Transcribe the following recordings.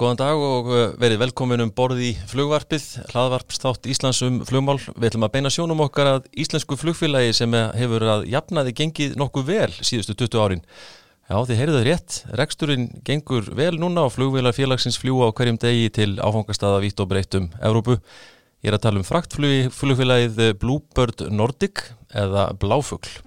Góðan dag og uh, verið velkomin um borð í flugvarpið, hlaðvarpstátt Íslands um flugmál. Við ætlum að beina sjónum okkar að íslensku flugfélagi sem hefur að jafnaði gengið nokkuð vel síðustu 20 árin. Já, þið heyrðuð rétt, reksturinn gengur vel núna og flugvélarfélagsins fljúa á hverjum degi til áfangastada vitt og breytt um Evrópu. Ég er að tala um fraktflugfélagið Bluebird Nordic eða Bláfugl.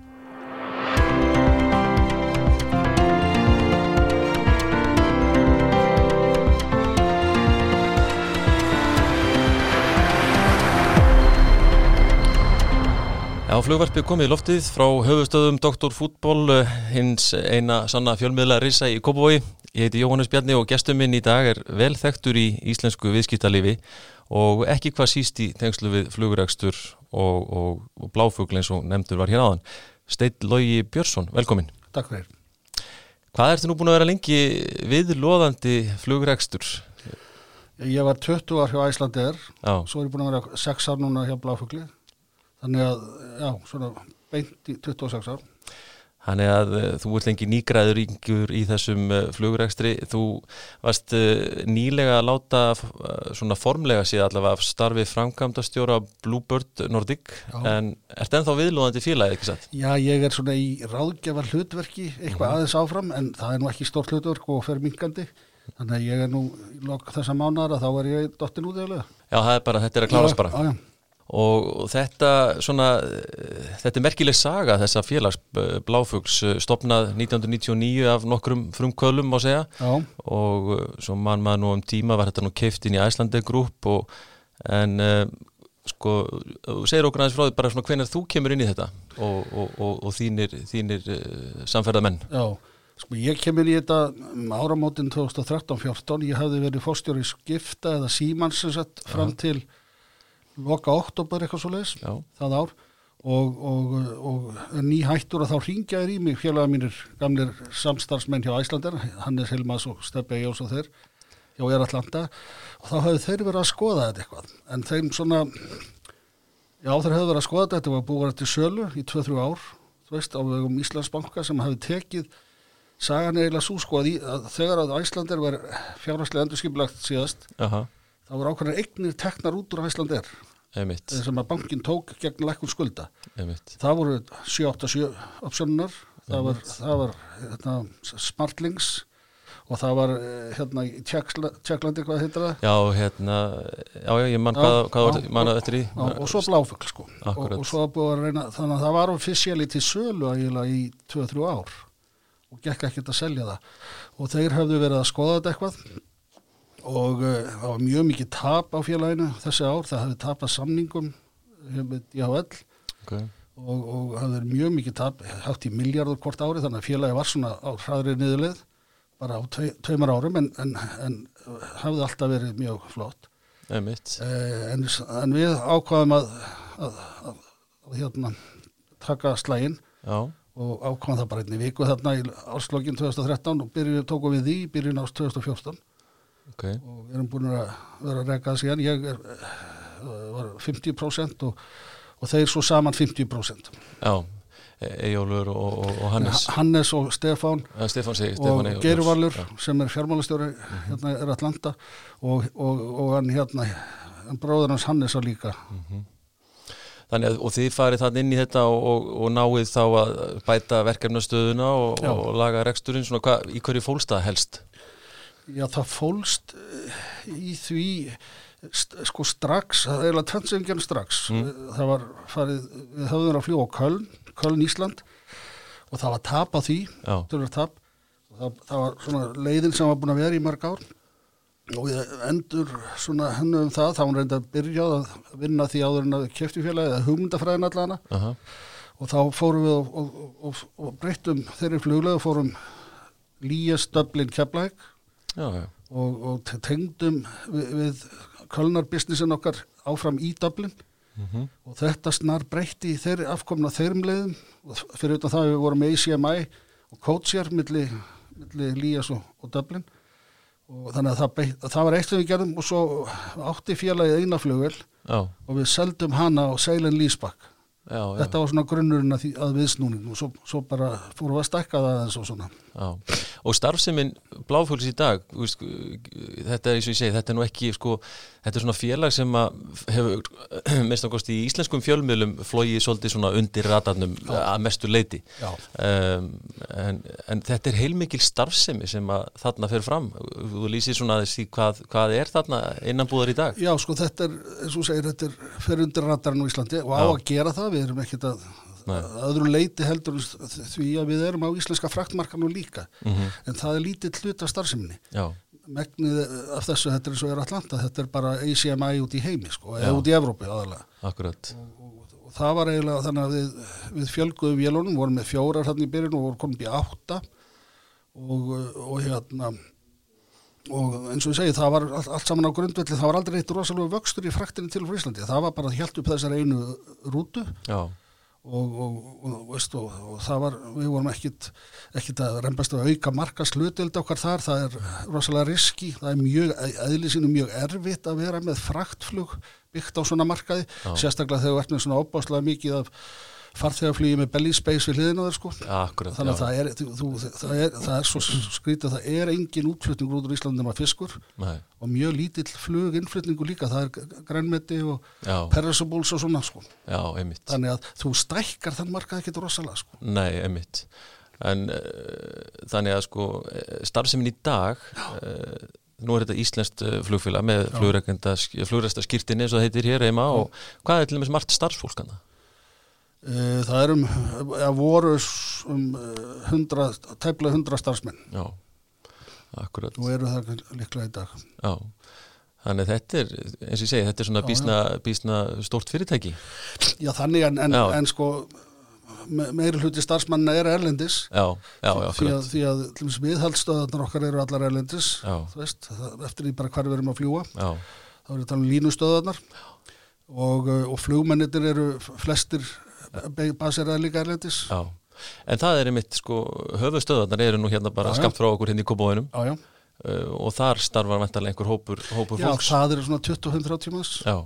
Já, flugvarpið komið í loftið frá höfustöðum Dr. Fútból, eh, hins eina sanna fjölmiðla risa í Kópavogi. Ég heiti Jóhannes Bjarni og gestur minn í dag er vel þekktur í íslensku viðskiptalifi og ekki hvað síst í tengslu við flugurækstur og, og, og bláfugl eins og nefndur var hér áðan. Steit Lógi Björnsson, velkomin. Takk fyrir. Hvað ertu nú búin að vera lengi viðlóðandi flugurækstur? Ég var 20 ár hjá Æslandir, svo er ég búin að vera 6 ár núna hjá bláfuglið þannig að, já, svona beint í 26 ár. Þannig að uh, þú ert lengi nýgræður yngur í þessum uh, flugrækstri þú varst uh, nýlega að láta svona formlega síðan allavega af starfi framkvæmdastjóra Bluebird Nordic. Já. en ert ennþá viðlóðandi félagið, ekki satt? Já, ég er svona í ráðgjafar hlutverki eitthvað mm. aðeins áfram en það er nú ekki stórt hlutverk og fer mingandi þannig að ég er nú í lok þessa mánar að þá er ég dottin út eða Já, það er bara, þetta er að klárast bara. Já, já og þetta svona, þetta er merkileg saga þessa félags Bláfugs stopnað 1999 af nokkrum frumkvölum á segja. Já. og uh, svo mann maður nú um tíma var þetta nú keift inn í Æslandi grúp og en uh, sko, segir okkur aðeins frá því bara svona hvernig þú kemur inn í þetta og, og, og, og þínir, þínir samferðamenn. Já, sko ég kemur í þetta um áramótin 2013-14 ég hafði verið fórstjóri skifta eða símans fram til loka oktober eitthvað svo leiðis það ár og, og, og ný hættur og þá ringjaður í mig félaga mínir gamlir samstarfsmenn hjá Æslander Hannes Hilmas og Steppi Jós og þeir hjá Air Atlanta og þá hafðu þeir verið að skoða þetta eitthvað. En þeim svona já þeir hafðu verið að skoða þetta þetta var búið til sölu í 2-3 ár þú veist á vegum Íslandsbanka sem hafði tekið sagan eiginlega svo sko að þegar að Æslander var fjárhastlega endurskipilagt síðast Aha það voru ákveðin eignir teknar út úr Æslander sem að bankin tók gegn lækkun skulda. Einmitt. það voru 787 opsjónunar það var, það var hérna, Smartlings og það var eh, hérna í Tjekklandi hvað heitir það? Já, hérna já, já, ég man hvað, hvað var manað eftir í já, og svo bláfugl sko. Og, og svo búið að reyna, þannig að það var ofisíali til sölu að í 2-3 ár og gekk ekkert að selja það. Og þeir hafðu verið að skoða þetta eitthvað og uh, það var mjög mikið tap á félaginu þessi ár, það hefði tapað samningum með DHL okay. og, og það hefði mjög mikið tap hátt í miljardur hvort ári þannig að félagi var svona á hraðrið niðurlið bara á tvei, tveimar árum en, en, en hafði alltaf verið mjög flott. Uh, en, en við ákvaðum að, að, að, að hérna, taka slægin Já. og ákvaðum það bara einni viku þarna í áslokkin 2013 og byrjum, tókum við því byrjun ást 2014 okay. og við erum búin að vera að reyka síðan. Ég er, eh, var 50% og, og þeir svo saman 50% Já, Ejólur og, og, og Hannes. Hannes og Stefán. Ja, Stefán segi, og Geirvalur sem er fjármálastjóri mm -hmm. hérna er Atlanta. Og hann hérna bróður hans Hannes að líka. Mm -hmm. Þannig að, og þið farið þann inn í þetta og, og, og náið þá að bæta verkefnastöðuna og, og laga reksturinn, svona hvað, í hverju fólstað helst? Já, það fólst eh, í því sko strax, það er eiginlega tvennsengjan strax, mm. það var farið, við höfðum að fljúa á Köln Köln Ísland og það var tap á því, tap, það, það var svona leiðin sem var búin að vera í marg ár. Og við endur svona hennu um það, þá hún reyndi að byrja að vinna því áður en að kæfti félagi eða hugmyndafræðin allana uh -huh. og þá fórum við og, og, og, og breyttum þeirri fluglega og fórum Lías Döblin Keflæk já, já. Og, og tengdum við, við kölnarbusinessin okkar áfram í Dublin. Mm -hmm. og þetta snar breytti þeirri afkomna þeirrim leiðum. Og fyrir utan það við vorum með ACMI og Coacher millir milli Lías og, og Dublin. Og þannig að það, beitt, það var eitt sem við gerðum og svo átti félagið einaflugvel og við seldum hana á Seilin Lísbakk Já, já. Þetta var svona grunnurinn að, að viðsnúning og svo, svo bara fórum við að stakka það eins og svona. Já, og starfseminn Bláfjöls í dag, þetta er eins og ég segi, þetta er nú ekki, sko, þetta er svona félag sem hefur, mest ákvæmst í íslenskum fjölmiðlum flóið svolítið svona undir ratarnum já. að mestu leiti. Um, en, en þetta er heilmikil starfsemi sem að þarna fer fram. Þú lýsir svona að því hvað, hvað er þarna innanbúðar í dag? Já, sko, þetta er, eins og segir, þetta er fer undir ratarnu í Íslandi og á að gera það við erum ekkert að, öðru leiti heldur því að við erum á íslenska fraktmarkanu líka mm -hmm. en það er lítið hlut af starfseminni megnið af þessu, þetta er eins og er Atlanta þetta er bara ACMI út í heimi sko, eða út í Evrópi aðalega. Akkurat. Og, og, og það var eiginlega þannig að við, við fjölguðum vélunum, vorum með fjórar hann í byrjun og vorum komið í átta. Og, og hérna og eins og ég segi það var allt, allt saman á grundvelli það var aldrei eitt rosalega vöxtur í fraktinu til Fríslandi það var bara helt upp þessar einu rútu. Og, og, og, veist, og það var við vorum ekkit, ekkit að reymbast að auka marka slutild okkar þar. Það er rosalega riski það er mjög, eðlisinu mjög erfitt að vera með fraktflug byggt á svona markaði. Já. sérstaklega þegar við erum svona óbáslega mikið af farþegarflýði með belly space við hliðina þar sko. Akkurat, þannig að það er, þú, það, er, það er svo skrítið það er engin útflutningur út úr Íslandum af fiskur Nei. og mjög lítill flug innflutningu líka, það er grænmeti og perissables og svona sko. Já, þannig að þú stækkar þann markað ekki rosalega sko. Nei, einmitt. En uh, þannig að sko eh, starfseminn í dag uh, nú er þetta Íslenskt flugfélag með flugræsta skýrtinni eins og það heitir hér heima og hvað er til og með smart starfsfólkana? Eh, það er um, að voru um hundra, tæplega hundra starfsmenn. Já, akkurat. Og eru það líklega í dag. Já, þannig þetta er, eins og ég segi, þetta er svona já, bísna, já. bísna stort fyrirtæki. Já, þannig en, en, en sko, meiri hluti starfsmannina er erlendis. Já, já, já, akkurat. Því að, því að viðhaldstöðarnar okkar eru allar erlendis, veist, eftir því bara hver við erum að fljúa. Já. Það verður að tala um línustöðarnar og, og flugmennitir eru flestir baseraði líka erlendis. Já, en það er einmitt sko höfustöðarnar eru nú hérna bara skapt frá okkur hérna í Kópavóinum uh, og þar starfar vantarlega einhver hópur, hópur Já, fólks. Já, það eru svona 25 tímas Já,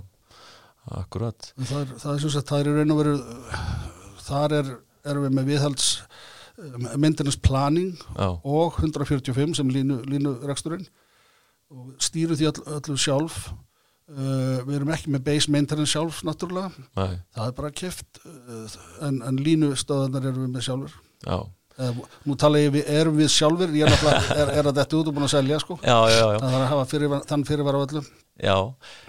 akkurat. Það er, það er svo að það er raun og veru þar er, erum við með viðhalds maintenance planning Já. og 145 sem línu, línu reksturinn. Og stýru því all, öllu sjálf Uh, við erum ekki með base maintenance sjálf náttúrulega, Nei. það er bara kift uh, en, en línu stöðanar erum við með sjálfur uh, nú tala ég, við, erum við sjálfur ég er, er, er að þetta út og búin að selja sko. Já, já, já. það er að hafa fyrir, þann fyrirvara öllu. Já,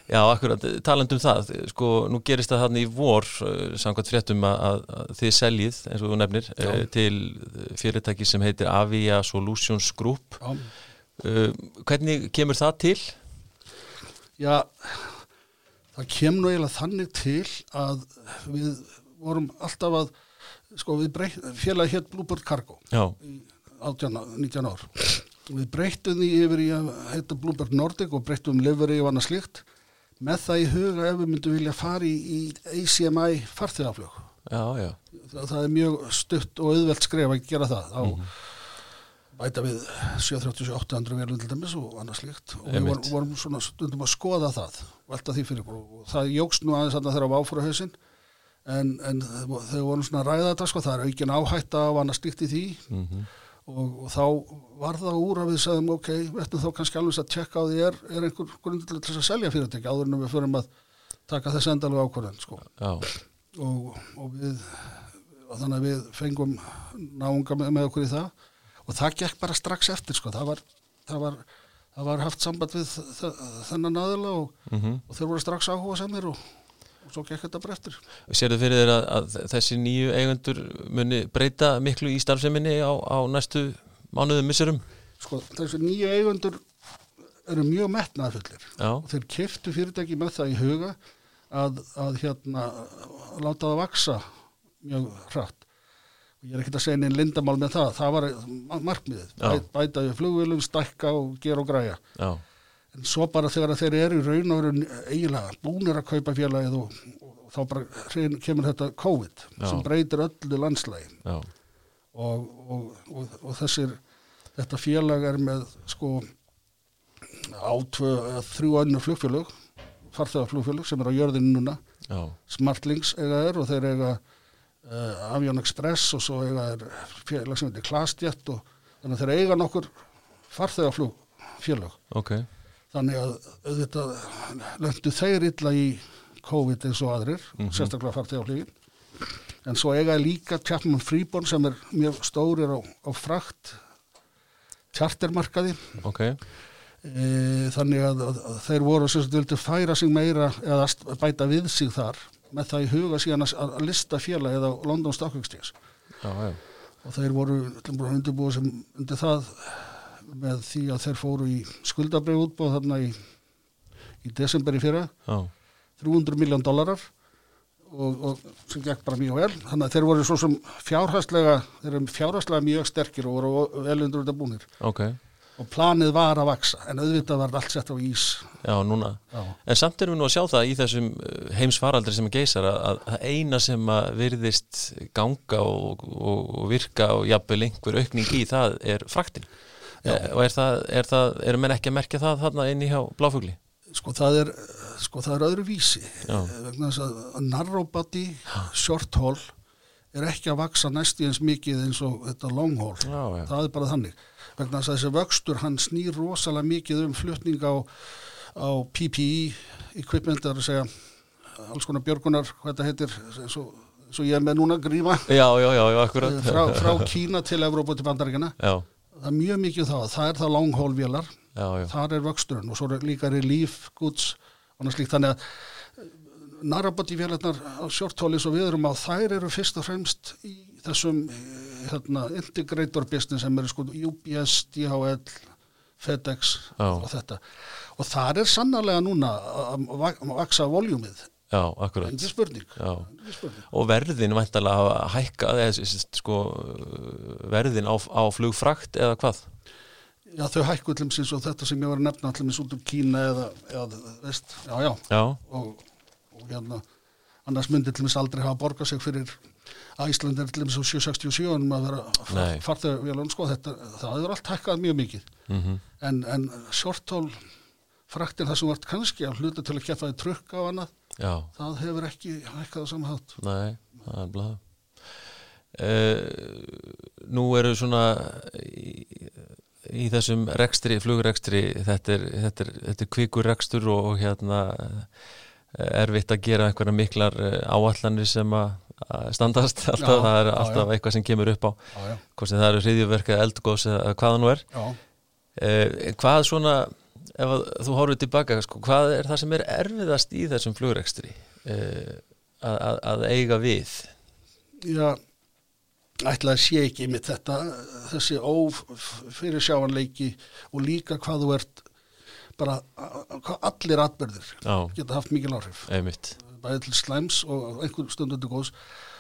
já, akkurat, talandum það sko, nú gerist það hann í vor samkvæmt fréttum að, að þið seljið eins og þú nefnir til fyrirtæki sem heitir Avia Solutions Group. Hvernig kemur það til? Já, það kemur nú eiginlega þannig til að við vorum alltaf að, sko við breytt, félagi hér Bluebird Cargo í 18, 19 ár. Við breyttum því yfir í að heita Bluebird Nordic og breyttum livery og annað slikt með það í huga ef við myndum vilja fara í, í ACMI farþegaflög. Já, já. Það, það er mjög stutt og auðvelt skref að gera það á mm -hmm bæta við 738 verðum til dæmis og annað slikt og við vorum, vorum svona stundum að skoða það og alltaf því fyrir og það jógst nú aðeins að það þeirra á áfóra hausin en, en þau vorum svona að ræða þetta sko, það er aukin áhætta af annað slikt í því. Mm -hmm. og, og þá var það úr að við sagðum ok, við ættum þá kannski alveg að tjekka á því er, er einhver grunn til að selja fyrirtæki áður en við förum að taka þess endalega ákvörðan sko. Og, og við þannig að við fengum náunga með okkur í það og það gekk bara strax eftir sko. það, var, það, var, það var haft samband við þennan aðila og, mm -hmm. og þeir voru strax áhuga samir og, og svo gekk þetta bara eftir Sér þau fyrir þeir að, að þessi nýju eigundur muni breyta miklu í starfseminni á, á næstu mánuðum missurum? Sko þessi nýju eigundur eru mjög metnaðfullir og þeir keftu fyrirtæki með það í huga að, að hérna láta það vaksa mjög hratt ég er ekkert að segja neinn lindamál með það. Það var markmiðið, Bæ, bæta við flugvilum, stakka og gera og græja. Já. en svo bara þegar þeir eru í raun og veru eiginlega búinir að kaupa félagið og, og þá bara kemur þetta COVID Já. sem breytir öllu landslægin og, og, og þessir þetta félag er með sko átvö, þrjú önnur flugfélag farþegarflugfélag sem er á jörðinu núna. Smartlinks eiga þeir og þeir eiga uh, Avion Express og svo eiga félag sem heitir Klastjett og þannig að þeir eiga nokkur farþegaflug félag okay. þannig að auðvitað löndu þeir illa í COVID eins og aðrir, mm -hmm. sérstaklega farþegaflugin en svo eiga líka Chapman Freeborn sem er mjög stórir á, á frakt tjartermarkaði okay. e, þannig að, að, þeir voru sem vildu færa sig meira eða bæta við sig þar með það í huga síðan að, lista fjöla eða London Stock Exchange. Og þeir voru undirbúið sem undir það með því að þeir fóru í skuldabrið útbóð þarna í, í desember í fyrra. Já. 300 miljón dólarar og, og sem gekk bara mjög vel. Þannig að þeir voru svo sem fjárhastlega þeir eru fjárhastlega mjög sterkir og voru vel undur þetta búnir. Okay. Og planið var að vaksa en auðvitað var allt sett á ís Já, núna, Já. en samt erum við nú að sjá það í þessum uh, heimsfaraldri sem er geysar að það eina sem að virðist ganga og, og, og virka og jafnvel einhver aukning í það er fraktin Já. Eh, og er það, er það, eru menn ekki að merkja það þarna inn í hjá bláfugli? Sko það er, sko það er öðru vísi Já. vegna þess að narrowbody short haul er ekki að vaksa næst í eins mikið eins og þetta long haul, það er bara þannig vegna þess að þessi vöxtur hann snýr rosalega mikið um flutning á, á PPE equipment, það er að segja alls konar björgunar, hvað þetta heitir eins og, eins og ég er með núna gríma Já, já, já, akkurat. Frá, frá Kína til Evrópa til bandaríkina það er mjög mikið þá, það er það langhólvélar, þar er vöxturinn og svo er líka relief goods og náttúrulega slíkt. Þannig að eh, narrabótivélarnar á shorthóli svo við erum á þær eru fyrst og fremst í þessum eh, hérna, integrator business sem eru sko UPS, DHL, FedEx Já. og þetta og þar er sannarlega núna að vaksa voljúmið Já, akkurat. Engi spurning. spurning. Og verðin væntalega að hækka, eða sko, verðin á, á flugfrakt eða hvað? Já, þau hækku allir eins og þetta sem ég var að nefna allir eins út úr Kína eða, eða veist, já, já. já. Og, og hérna, annars myndi allir eins aldrei hafa borgað sig fyrir að Ísland er eins og 767 um að vera farþegar við alveg, sko, þetta, það er allt hækkað mjög mikið. Mm -hmm. En, en short-haul fraktin það sem vart kannski að hluta til að kæfa því trukka á annað Já. það hefur ekki hækkað á samhátt Nei, það er blæð uh, eh, Nú eru svona í, í þessum rekstri, flugrekstri þetta er, þetta er, þetta er kvikur rekstur og, og hérna erfitt að gera einhverja miklar eh, áallanir sem að standast. Alltaf, já, það er alltaf já, eitthvað sem kemur upp á. Hvort sem það eru hriðjuverk eða eldgóðs eða hvaða nú er. Uh, hvað svona ef þú horfið tilbaka, sko, hvað er það sem er erfiðast í þessum flugrekstri uh, að, að eiga við? Já, ætlaði sé ekki með þetta, þessi ófyrir sjáanleiki og líka hvað þú ert bara, allir atbyrðir geta haft mikil áhrif. Einmitt. Bæðið til slæms og einhver stundur góðs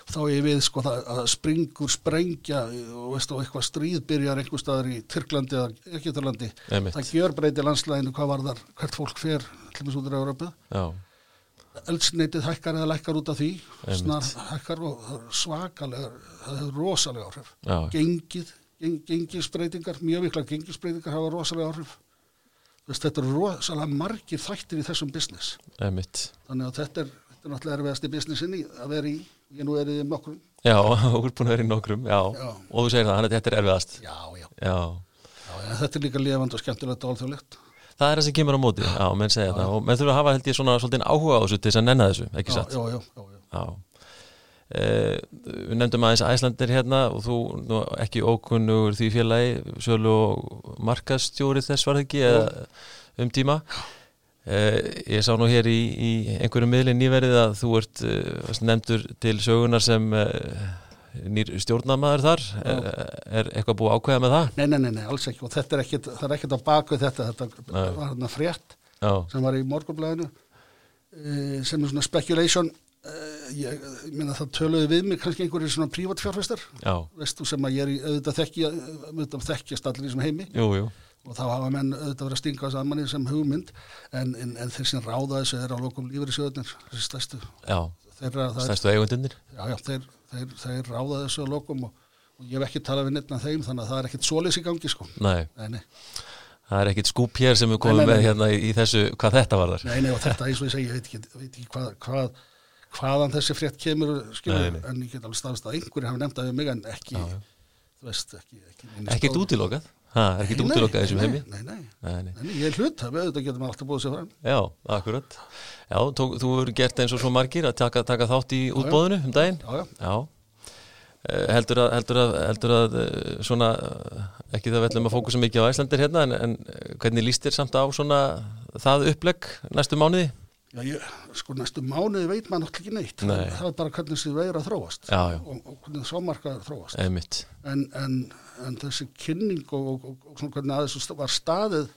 þá er við sko að springur sprengja og veist og eitthvað stríð byrjar einhver staðar í Tyrklandi eða Ekkjöturlandi það gjör breyti landslæginu hvað var þar hvert fólk fer til með út í Európa eldsneitið hækkar eða lækkar út af því snar hækkar og svakalega það hefur rosalega áhrif. Já. gengið, geng, gengisbreytingar mjög vikla gengisbreytingar hafa rosalega áhrif Veist, þetta eru rosalega margir þættir í þessum business. Einmitt. þannig að þetta er, þetta er náttúrulega erfiðast í businessinni að vera í. Ég nú er í nokkrum. Já, þú ert búin að vera í nokkrum, já. já. Og þú segir það, þannig að þetta er erfiðast. Já, já, já. já Þetta er líka lefand og skemmtilegt og alþjóðlegt. Það er það sem kemur á móti, já, menn segja það. og menn þurfa að hafa held ég svona svolítið áhuga á þessu til þess að nenna þessu, ekki satt? Já, já, já, já. Við nefndum aðeins Æslandir hérna og þú nú, ekki ókunnugur því félagi sölu og markastjóri þess var það ekki um tíma Uh, ég sá nú hér í, í einhverju miðli nýverið að þú ert uh, nefndur til sögunar sem nýr stjórnamaður þar er, er eitthvað búið ákveða með það? Nei, nei, nei, nei alls ekki og þetta er ekkit, það er ekkert á baku þetta þetta nei. var hérna frétt Já. sem var í morgunblæðinu sem er svona speculation ég, ég minna það töluði við mig kannski einhverju svona prívatfjárfæstar veistu sem að ég er í auðvitað þekkja auðvitað þekkjast allir í svona heimi. Jú, jú. Og þá hafa menn auðvitað verið að stinga saman í sem hugmynd en, en, en þeir sem ráða þessu er á lokum lífur í sjöðunir þessi þeirra, stærstu eigundunir þeir, þeir, þeir ráða þessu á lokum og, og ég hef ekki talað við nefna þeim þannig að það er ekkit solis í gangi sko. Nei, nei, nei. Það er ekkit skúp hér sem við komum með hérna í þessu hvað þetta var þar Nei, nei, og þetta eins og ég segi, ég veit ekki, veit ekki hvað, hvað hvaðan þessi frétt kemur skilur, nei, nei. en ég get alveg staðist að einhverju hafa nefndað við mig en ekki já, þú veist, ekki ekki útilokað? Það er ekkert útilokað þessum heimi? nei, nei, ég er hlut það við getum alltaf búið sér fram. Já, akkurat. Já, tók, þú hefur gert eins og svo margir að taka, taka þátt í útbóðinu um daginn? Já, já. Eh, heldur að, heldur að, heldur að eh, svona, ekki það vellum að fókusa mikið á æslandir hérna en, en hvernig líst þér samt á svona það upplegg næstu mánuði? Já, ég, sko næstu mánuði veit maður náttúrulega ekki neitt. Nei. það er bara hvernig þessi veira þróast. Já, já. Og, og hvernig sámarkaður þróast. En, en, en þessi kynning og, og, og hvernig aðeins var staðið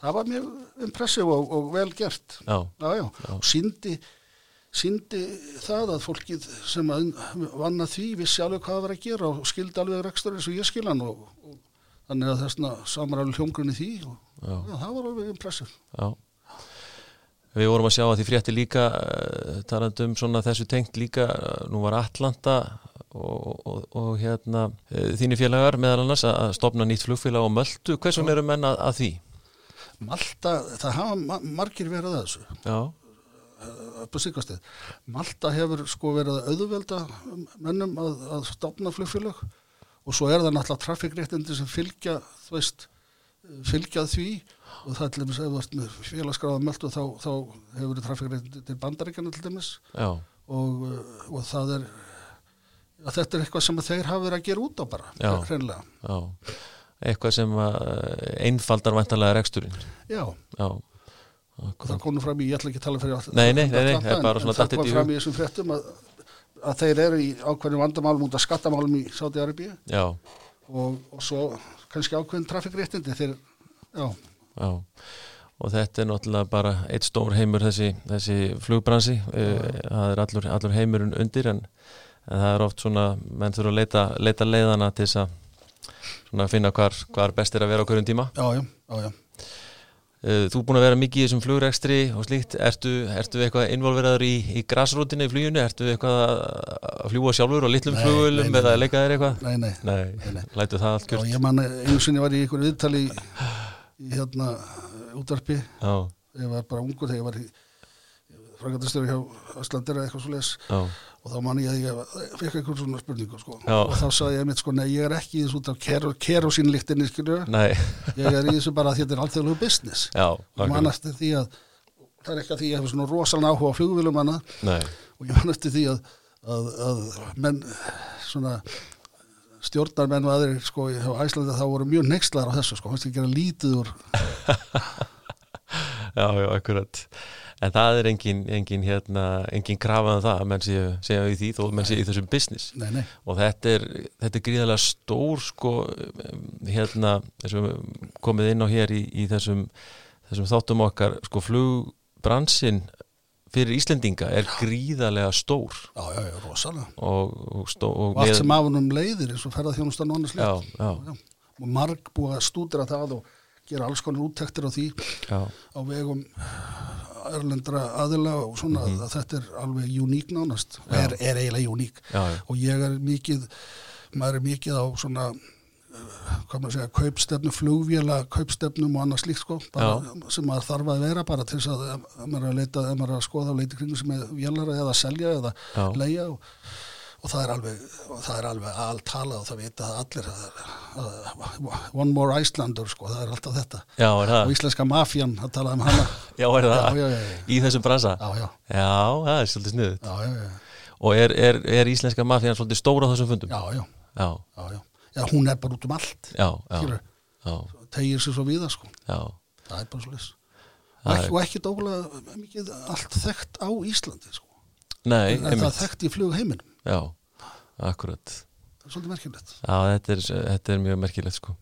það var mjög impressiv og vel gert. Og síndi síndi það að fólkið sem að vanna því vissi alveg hvað það var að gera og skildi alveg rekstur eins og ég skiljan og þannig að þessna samar alveg hljóngrunni því og það var alveg impressiv Já Við vorum að sjá að því frétti líka uh, talandum svona þessu tengt líka uh, nú var Atlanta og, og, og hérna uh, þínir félagar meðal annars að stopna nýtt flugfélag á Möldu, hversum eru menna að því? Malta, það hafa ma margir verið að þessu Já upp á síkastið. Malta hefur sko verið að auðvelda mennum að, að stopna flugfélag og svo er það náttúrulega trafikréttindi sem fylgja, þú veist fylgjað því og það er til dæmis ef þú ert með félagsgráða möldu þá, þá hefur þið trafikreitindi til bandaríkjana til dæmis og, og það er að þetta er eitthvað sem þeir hafa verið að gera út á bara hreinlega. Eitthvað sem einfaldar vantarlega reksturinn. Já, já. og það konur fram í, ég ætla ekki að tala fyrir alltaf nei, nei, nei, nei það það kom fram í þessum frettum að, að þeir eru í ákveðinu vandamálum út af skattamálum í Sáti-Arabi og, og svo kannski ákveðin trafikréttindi þeir, já Já, og þetta er náttúrulega bara eitt stór heimur þessi, þessi flugbransi, það er allur, allur heimurinn undir en, en það er oft svona, menn þurfa að leita, leita leiðana til þess að finna hvar, hvar best er að vera á hverjum tíma. Já, já, já, já. Þú er búin að vera mikið í þessum flugrekstri og slíkt, ertu, ertu eitthvað involveraður í, í græsrútinu í fluginu, ertu eitthvað að fljúa sjálfur og litlum flugulum eða leikaðir eitthvað? Nei, nei, nei, nei. Lætu það allt kjört? Já, ég man, sinni var ég í einhverju viðtali í í hérna útvarpi Já. ég var bara ungur þegar ég var frangatastöru hjá Öslandir eða eitthvað svo les og þá man ég að ég fekk eitthvað svona spurningu sko. og þá sagði ég mitt sko nei ég er ekki í þessu út af kerosínlíktinni ég er í þessu bara að þetta er allþjóðlegu business. Já, og man eftir því að það er ekki að því að ég hef svona rosalega áhuga á flugvílum og ég man eftir því að, að, að menn svona stjórnarmenn og aðrir sko á Æslandi þá voru mjög nextlar á þessu sko, hann veist ekki að gera lítið úr Já, já, akkurat en það er engin, engin hérna engin krafað um það að menn séu segja í því þó menn séu í þessum business. Nei, nei. og þetta er, þetta er gríðarlega stór sko hérna komið inn á hér í, í þessum, þessum þáttum okkar sko flugbransin fyrir Íslendinga er gríðarlega stór. Já, já, já, rosalega. Og, og, stó, og, og allt sem afunum leiðir eins og ferða þjónustan og annars leitt og marg búið að stúdra það og gera alls konar úttektir á því já. á vegum erlendra aðila og svona mm -hmm. að þetta er alveg uník nánast er, er eiginlega uník. Og ég er mikið maður er mikið á svona hvað maður segja, kaupstefnu, flugvila kaupstefnum og annað slíkt sko sem maður þarf að vera bara til þess að ef maður er að leita, ef maður er að skoða á leiti kringu sem er vélara eða að selja eða leia og, og það er alveg það er alveg alltala og það vita að allir að, að, one more Icelander sko, það er alltaf þetta. Já, og íslenska mafjan að tala um hana. Já, er það? Já, Í þessum brasa? Já, já. Já, það er svolítið snuðið Og er, er, er íslenska mafjan svolítið stóra á þessum fundum? Já, já. Já, já, já. Já, hún er bara út um allt já, já, tegir sér svo viða sko. það er bara svo les og, og ekki dókulega mikið allt þekkt á Íslandi sko. Nei, en það þekkt í flug heiminum já, akkurat. Svolítið merkilegt. Já, þetta er, þetta er mjög merkilegt sko.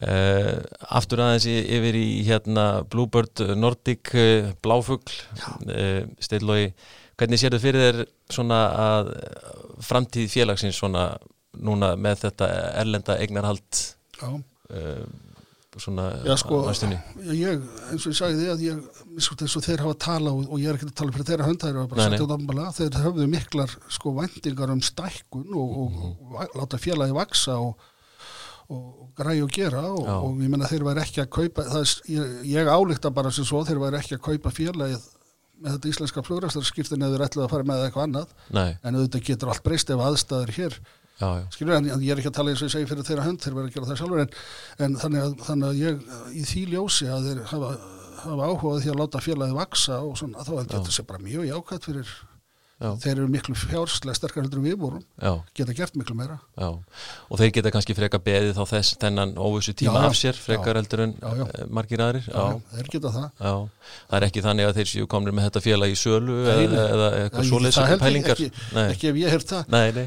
Uh, aftur aðeins yfir í hérna Bluebird Nordic uh, Bláfugl. Uh, Steilói, hvernig sér þau fyrir þér svona að framtíð félagsins svona núna með þetta erlenda eignarhald uh, svona Já, sko, ég, eins og ég sagði því að ég, eins og þeir hafa tala og, og ég er ekki að tala fyrir þeirra höndæri þeir hafðu miklar sko vendingar um stækkun og, og, mm -hmm. og láta félagi vaksa og græði og gera og ég menna þeir væri ekki að kaupa er, ég, ég álíkta bara sem svo þeir væri ekki að kaupa félagið með þetta íslenska flugræstarskiptin eða ætlaði að fara með eitthvað annað Nei. en auðvitað getur allt breyst ef aðstæður hér já, já. Skilur en ég er ekki að tala eins og ég segi fyrir þeirra hönd þeir verða að gera það sjálfur en, en þannig, að, þannig að ég í því ljósi að þeir hafa, hafa áhugað því að láta félagið vaksa og svona þá heldur þetta sé bara mjög jákvæmt fyrir Já. þeir eru miklu fjárslega sterkar heldur við vorum. Já, geta gert miklu meira. Já, og þeir geta kannski frekar beðið þá þess þennan óvissu tíma af sér, frekar heldur en eh, margir aðrir. já, þeir geta það. Já, það er ekki þannig að þeir séu komnir með þetta félag í sölu Nei, nei. eða, eða eitthvað svoleiðs ekki, ekki ef ég heyrt það. Nei, nei,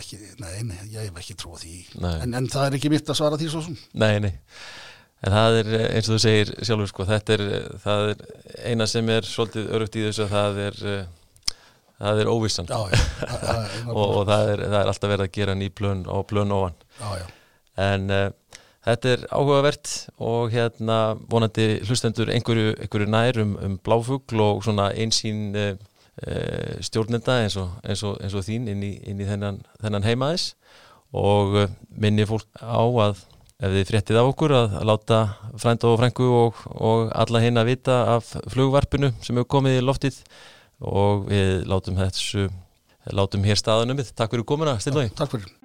ekki, nei, nei, ég hef ekki trúið því. En, en það er ekki mitt að svara því svo sem. Nei, nei. En það er eh, eins og þú segir sjálfur sko, þetta er, eh, það er eina sem er svolítið örugt í þessu að það er, eh, það er óvissan Já, já, já, já, og, og það, er, það er alltaf verið að gera ný plön og plön ofan. já. En uh, þetta er áhugavert og hérna vonandi hlustendur einhverju, einhverju nær um, um bláfugl og svona einsýn uh, stjórnenda eins og, eins og, eins og þín inn í, inn í þennan, þennan heimaðis og minni fólk á að ef þið fréttið af okkur að, láta frænda og frængu og, og alla hinn að vita af flugvarpinu sem hefur komið í loftið og við látum þessu látum hér staðanum við. Takk fyrir komuna, Steinlói. Takk fyrir